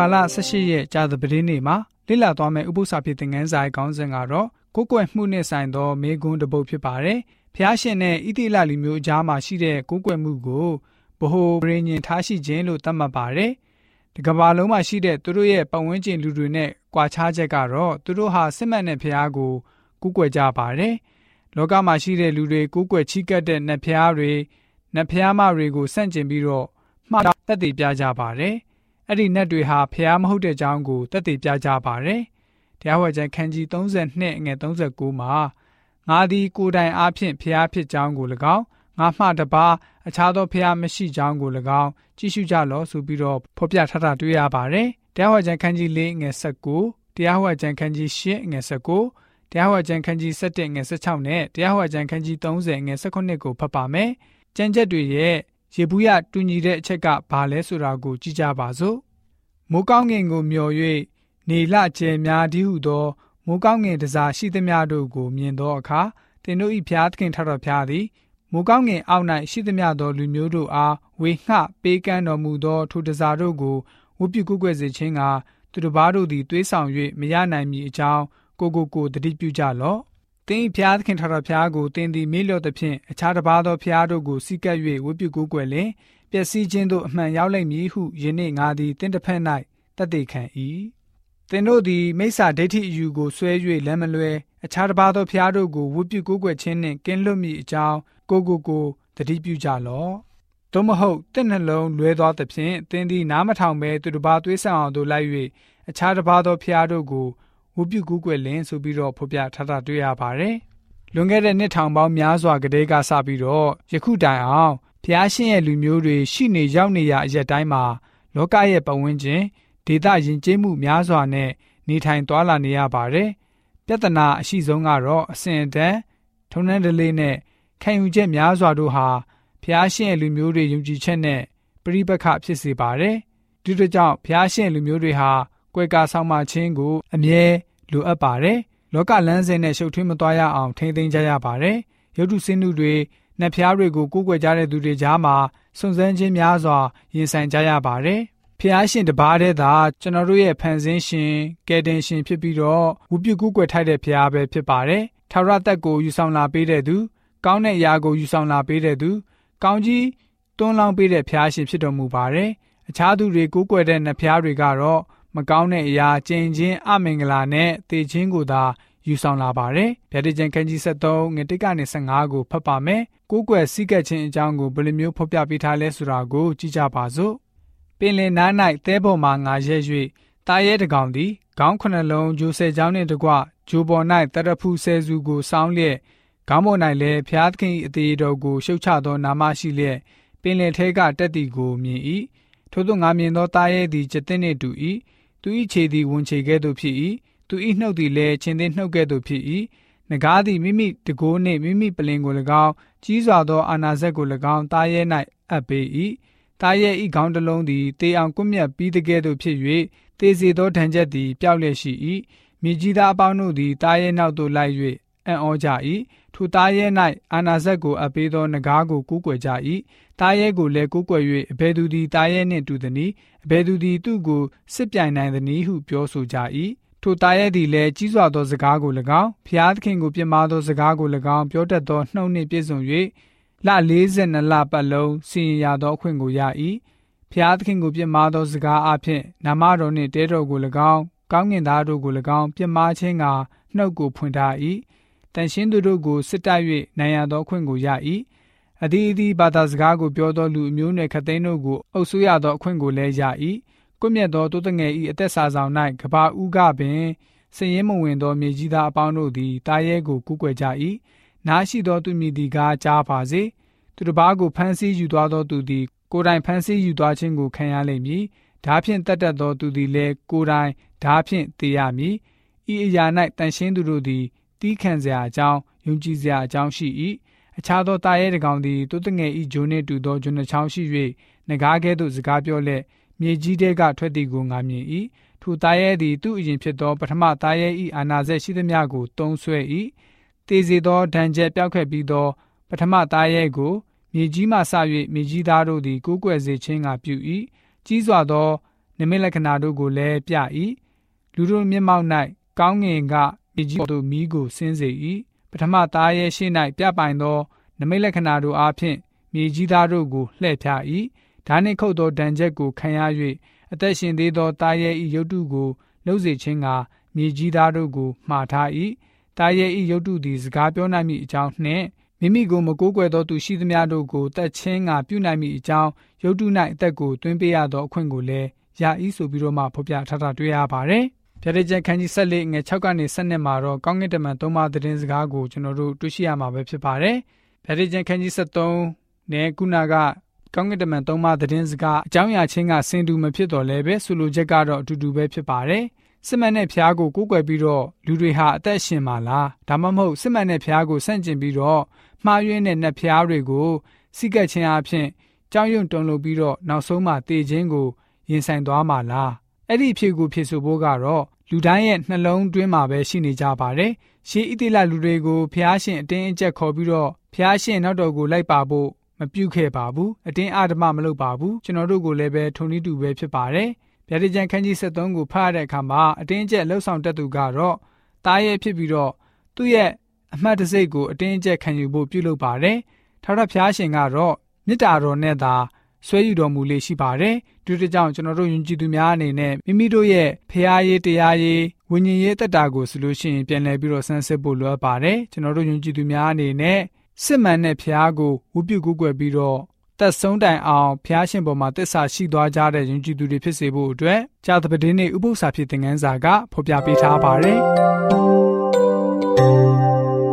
ဘာလ18ရက်ကြာသပတေးနေ့မှာလေ့လာသွားမယ့်ဥပုသ္စာဖြစ်တဲ့ငန်းစာရဲ့ခေါင်းစဉ်ကတော့ကိုယ်ကွယ်မှုနဲ့ဆိုင်သောမေကွန်းတစ်ပုဒ်ဖြစ်ပါတယ်။ဖျားရှင်နဲ့ဣတိလလူမျိုးအကြားမှာရှိတဲ့ကိုယ်ကွယ်မှုကိုဘ ਹੁ ပရိညင်ထားရှိခြင်းလို့သတ်မှတ်ပါတယ်။ဒီကမ္ဘာလုံးမှာရှိတဲ့သူတို့ရဲ့ပတ်ဝန်းကျင်လူတွေနဲ့ကွာခြားချက်ကတော့သူတို့ဟာစစ်မှန်တဲ့ဖျားကိုကိုးကွယ်ကြပါတယ်။လောကမှာရှိတဲ့လူတွေကိုးကွယ်ချီးကပ်တဲ့နတ်ဖျားတွေနတ်ဖျားမတွေကိုစန့်ကျင်ပြီးတော့မှားတက်တည်ပြကြပါတယ်။ အဲ့ဒီနတ်တွေဟာဖျားမဟုတ်တဲ့ကြောင်းကိုတက်တည်ပြကြပါတယ်။တရားဝကျမ်းခန်းကြီး32ငွေ39မှာငါသည်ကိုယ်တိုင်အားဖြင့်ဖျားဖြစ်ကြောင်းကို၎င်းငါမှတပါအခြားသောဖျားမရှိကြောင်းကို၎င်းကြည့်ရှုကြလောဆိုပြီးတော့ဖော်ပြထားတာတွေ့ရပါတယ်။တရားဝကျမ်းခန်းကြီး4ငွေ19တရားဝကျမ်းခန်းကြီး10ငွေ19တရားဝကျမ်းခန်းကြီး7ငွေ16နဲ့တရားဝကျမ်းခန်းကြီး30ငွေ18ကိုဖတ်ပါမယ်။ကျမ်းချက်တွေရဲ့ ရေဘူးရတူညီတဲ့အချက်ကဘာလဲဆိုတာကိုကြည့်ကြပါစို့မိုးကောင်းငင်ကိုမျှော်၍နေလကျဲများဒီဟုသောမိုးကောင်းငင်တစားရှိသမျှတို့ကိုမြင်သောအခါသင်တို့၏ဖျားသခင်ထတော်ဖျားသည်မိုးကောင်းငင်အောက်၌ရှိသမျှသောလူမျိုးတို့အားဝေငှပေးကမ်းတော်မူသောထိုတစားတို့ကိုဝတ်ပြုကုကွယ်စေခြင်းကသူတစ်ပါးတို့သည်သွေးဆောင်၍မရနိုင်မည်အကြောင်းကိုကိုကိုတတိပြုကြလော့ တင်းဖျားသခင်ထတော်ဖျားကိုတင်းသည်မေ့လျော့သဖြင့်အခြားတစ်ပါးသောဖျားတို့ကိုစီကပ်၍ဝတ်ပြုကိုးကွယ်လင်ပျက်စီးခြင်းတို့အမှန်ရောက်လိမ့်မည်ဟုယနေ့ငါသည်တင်းတစ်ဖက်၌တတ်သိခံ၏တင်တို့သည်မိစ္ဆာဒိဋ္ဌိအယူကိုဆွဲ၍လမ်းမလွဲအခြားတစ်ပါးသောဖျားတို့ကိုဝတ်ပြုကိုးကွယ်ခြင်းနှင့်ကင်းလွတ်မိအကြောင်းကိုကိုကိုတတိပြုကြလော့သို့မဟုတ်တင့်နှလုံးလွဲသွားသဖြင့်သင်သည်နားမထောင်ဘဲသူတစ်ပါးသွေးဆောင်အောင်တို့လိုက်၍အခြားတစ်ပါးသောဖျားတို့ကို ဝုပြုကူးကွယ်လင်ဆိုပြီးတော့ဖော်ပြထားတာတွေ့ရပါတယ်။လွန်ခဲ့တဲ့နှစ်ထောင်ပေါင်းများစွာကတည်းကစပြီးတော့ယခုတိုင်အောင်ဖျားရှင်ရဲ့လူမျိုးတွေရှိနေရောက်နေရအရက်တိုင်းမှာလောကရဲ့ပတ်ဝန်းကျင်ဒေသယဉ်ကျေးမှုများစွာနဲ့နေထိုင်သွားလာနေရပါတယ်။ပြဿနာအရှိဆုံးကတော့အစဉ်အတန်းထုံနှန်းဒလေးနဲ့ခံယူချက်များစွာတို့ဟာဖျားရှင်ရဲ့လူမျိုးတွေယုံကြည်ချက်နဲ့ပြိပခဖြစ်စေပါတယ်။ဒီတို့ကြောင့်ဖျားရှင်လူမျိုးတွေဟာ ကွယ်ကာဆောင်မခြင်းကိုအမြဲလိုအပ်ပါတယ်။လောကလမ်းစဉ်နဲ့ရှုပ်ထွေးမသွားရအောင်ထိန်းသိမ်းကြရပါတယ်။ရုပ်တုစင်းနုတွေနှက်ဖျားတွေကိုကိုးကွယ်ကြတဲ့သူတွေကြားမှာစုံစမ်းခြင်းများစွာရင်ဆိုင်ကြရပါတယ်။ဖျားရှင်တပါးတည်းသာကျွန်တော်တို့ရဲ့ဖန်ဆင်းရှင်ကယ်တင်ရှင်ဖြစ်ပြီးတော့ဝုပြုကူးကွယ်ထိုက်တဲ့ဖျားပဲဖြစ်ပါတယ်။ထာဝရတက်ကိုယူဆောင်လာပေးတဲ့သူကောင်းတဲ့အရာကိုယူဆောင်လာပေးတဲ့သူကောင်းကြီးတွန်းလောင်းပေးတဲ့ဖျားရှင်ဖြစ်တော်မူပါတယ်။အခြားသူတွေကိုးကွယ်တဲ့နှဖျားတွေကတော့ မကောင်းတဲ့အရာကျင်ချင်းအမင်္ဂလာနဲ့တေခြင်းကိုသာယူဆောင်လာပါတယ်။ဗျာဒိကျန်ခန်းကြီး73ငွေ1ကနေ15ကိုဖတ်ပါမယ်။ကိုးကွယ်စိကက်ခြင်းအကြောင်းကိုဘယ်လိုမျိုးဖော်ပြပေးထားလဲဆိုတာကိုကြည့်ကြပါစို့။ပင်လယ်နား၌သဲပေါ်မှငါရဲ၍တာရဲတကောင်သည်ခေါင်းခုနှလုံးဂျိုဆယ်ချောင်းနှင့်တကွဂျိုပေါ်၌တရဖူဆယ်စုကိုစောင်းလျက်ခေါင်းပေါ်၌လည်းဖျားသခင်၏အသေးတော်ကိုရှုတ်ချသောနာမရှိလျက်ပင်လယ်ထဲကတက်တီကိုမြင်၏ထို့သောငါမြင်သောတာရဲသည်ကျတဲ့နှင့်တူ၏ သူ၏ခြေသည်ဝန်ခြေကဲ့သို့ဖြစ်၏သူ၏နှုတ်သည်လည်းချင်းသေးနှုတ်ကဲ့သို့ဖြစ်၏နဂါးသည်မိမိတကိုးနှင့်မိမိပလင်ကို၎င်းကြီးစွာသောအာနာဇက်ကို၎င်းတာရဲ၌အပ်ပေ၏တာရဲ၏ခေါင်းတစ်လုံးသည်တေအောင်ကွမျက်ပြီးတကဲ့သို့ဖြစ်၍တေစီသောဒဏ်ချက်သည်ပျောက်လျက်ရှိ၏မြေကြီးသားအပေါင်းတို့သည်တာရဲနောက်သို့လိုက်၍ အံ့ဩကြ၏ထိုတာရဲ၌အာနာဇက်ကိုအပ်ပေးသောနဂါးကိုကူးကွယ်ကြ၏တာရဲကိုလည်းကူးကွယ်၍အဘယ်သူသည်တာရဲနှင့်တူသည်နည်းအဘယ်သူသည်သူ့ကိုစစ်ပြိုင်နိုင်သည်နည်းဟုပြောဆိုကြ၏ထိုတာရဲသည်လည်းကြီးစွာသောစကားကို၎င်းဖျားသခင်ကိုပြစ်မှားသောစကားကို၎င်းပြောတတ်သောနှုတ်နှင့်ပြည့်စုံ၍လ42လပတ်လုံးစီရင်ရသောအခွင့်ကိုရ၏ဖျားသခင်ကိုပြစ်မှားသောစကားအဖြစ်နာမတော်နှင့်တဲတော်ကို၎င်းကောင်းငင်သားတို့ကို၎င်းပြစ်မှားခြင်းကနှုတ်ကိုဖွင့်ထား၏ တန်ရှင်းသူတို့ကိုစစ်တိုက်၍နိုင်ရသောအခွင့်ကိုရ၏အသီးအသီးဘာသာစကားကိုပြောသောလူအမျိုးနွယ်ခသိန်းတို့ကိုအုပ်စိုးရသောအခွင့်ကိုလည်းရ၏ကွမြတ်သောတိုးတငယ်၏အသက်စာဆောင်၌ကဘာဦးကပင်စည်ရင်မဝင်သောမြေကြီးသားအပေါင်းတို့သည်တာရဲကိုကူးကွယ်ကြ၏နားရှိသောသူမည်သည်ကားကြားပါစေသူတစ်ပါးကိုဖမ်းဆီးယူသွားသောသူသည်ကိုယ်တိုင်ဖမ်းဆီးယူသွားခြင်းကိုခံရလိမ့်မည်ဓာဖြင့်တတ်တတ်သောသူသည်လည်းကိုယ်တိုင်ဓာဖြင့်တေရမည်ဤအရာ၌တန်ရှင်းသူတို့သည် တီးခံစရာအကြောင်းယုံကြည်စရာအကြောင်းရှိ၏အခြားသောတာရဲတကောင်သည်တိုးတငယ်ဤဂျိုနှင့်တူသောဂျွန်းနှချောင်းရှိ၍ငကားကဲ့သို့စကားပြောလက်မြေကြီးတဲကထွက်သည်ကိုငါမြင်၏ထိုတာရဲသည်သူ့အရင်ဖြစ်သောပထမတာရဲဤအာနာဇက်ရှိသမျှကိုတုံးဆွဲ၏တေစီသောဒဏ်ချက်ပြောက်ခဲ့ပြီးသောပထမတာရဲကိုမြေကြီးမှဆ၍မြေကြီးသားတို့သည်ကိုးကွယ်စေခြင်းကပြု၏ကြီးစွာသော နမိတ်လက္ခဏာတို့ကိုလည်းပြ၏လူတို့မျက်မှောက်၌ကောင်းငင်က မြေကြီးသို့မိကိုဆင်းစေ၏ပထမသားရဲ့ရှေ့၌ပြပိုင်သော နမိတ်လက္ခဏာတို့အားဖြင့်မြေကြီးသားတို့ကိုလှည့်ဖြား၏ဒါနှင့်ခုတ်သောဒဏ်ချက်ကိုခံရ၍အသက်ရှင်သေးသောသားရဲ့ဤရုပ်တုကိုလှုပ်စေခြင်းကမြေကြီးသားတို့ကိုမှားထား၏သားရဲ့ဤရုပ်တုသည်စကားပြောနိုင်မည်အကြောင်းနှင့်မိမိကိုမကိုးကွယ်သောသူရှိသမျှတို့ကိုတတ်ချင်းကပြုနိုင်မည်အကြောင်းရုပ်တု၌အသက်ကိုတွင်ပေးရသောအခွင့်ကိုလည်းရဤဆိုပြီးတော့မှဖော်ပြထားတာတွေ့ရပါတယ်။ ပြတဲ့ချက်ခန်းကြီး14ငွေ6ကနေ7မှာတော့ကောင်းကင်တမန်သုံးပါးသတင်းစကားကိုကျွန်တော်တို့တွေ့ရှိရမှာပဲဖြစ်ပါတယ်။ပြတဲ့ချက်ခန်းကြီး73နဲ့ခုနကကောင်းကင်တမန်သုံးပါးသတင်းစကားအကြောင်းအရာချင်းကဆင်တူမဖြစ်တော့လည်းပဲဆိုလိုချက်ကတော့အတူတူပဲဖြစ်ပါတယ်။စစ်မှန်တဲ့ဖျားကိုကိုးကွယ်ပြီးတော့လူတွေဟာအသက်ရှင်ပါလားဒါမှမဟုတ်စစ်မှန်တဲ့ဖျားကိုဆန့်ကျင်ပြီးတော့မှားယွင်းတဲ့နတ်ဖျားတွေကိုစိတ်ကပ်ခြင်းအပြင်ကြောင်းရွံ့တုံလို့ပြီးတော့နောက်ဆုံးမှတည်ခြင်းကိုရင်ဆိုင်သွားမှာလား အဲ့ဒီအဖြစ်ကိုဖြစ်ဆိုဖို့ကတော့လူတိုင်းရဲ့နှလုံးတွင်းမှာပဲရှိနေကြပါတယ်ရှေးဣတိလလူတွေကိုဖျားရှင်အတင်းအကျပ်ခေါ်ပြီးတော့ဖျားရှင်နောက်တော်ကိုလိုက်ပါဖို့မပြုတ်ခဲ့ပါဘူးအတင်းအဓမ္မမလုပ်ပါဘူးကျွန်တော်တို့ကိုလည်းပဲထုံနည်းတူပဲဖြစ်ပါတယ်ဗျာဒိကျန်ခန်းကြီး73ကိုဖတ်ရတဲ့အခါမှာအတင်းအကျပ်လှုပ်ဆောင်တတ်သူကတော့တားရဲဖြစ်ပြီးတော့သူ့ရဲ့အမှတ်တစိတ်ကိုအတင်းအကျပ်ခံယူဖို့ပြုလုပ်ပါတယ်ထာဝရဘုရားရှင်ကတော့မေတ္တာတော်နဲ့သာ ဆွဲယူတော်မူလေးရှိပါတယ်ဒီတကြောင်ကျွန်တော်တို့ယဉ်ကျေးသူများအနေနဲ့မိမိတို့ရဲ့ဖရာရေးတရားရေးဝိညာဉ်ရေးတက်တာကိုဆိုလို့ရှိရင်ပြန်လည်ပြီးတော့ဆန်းစစ်ဖို့လိုအပ်ပါတယ်ကျွန်တော်တို့ယဉ်ကျေးသူများအနေနဲ့စစ်မှန်တဲ့ဖရာကိုဝုပြုကူးကွယ်ပြီးတော့သက်ဆုံးတိုင်အောင်ဖျားရှင်ပေါ်မှာတစ္ဆာရှိသွားကြတဲ့ယဉ်ကျေးသူတွေဖြစ်စေဖို့အတွက်ဂျာသပတင်းနေဥပု္ပ္ပစာဖြစ်တဲ့ငန်းစာကဖော်ပြပေးထားပါတယ်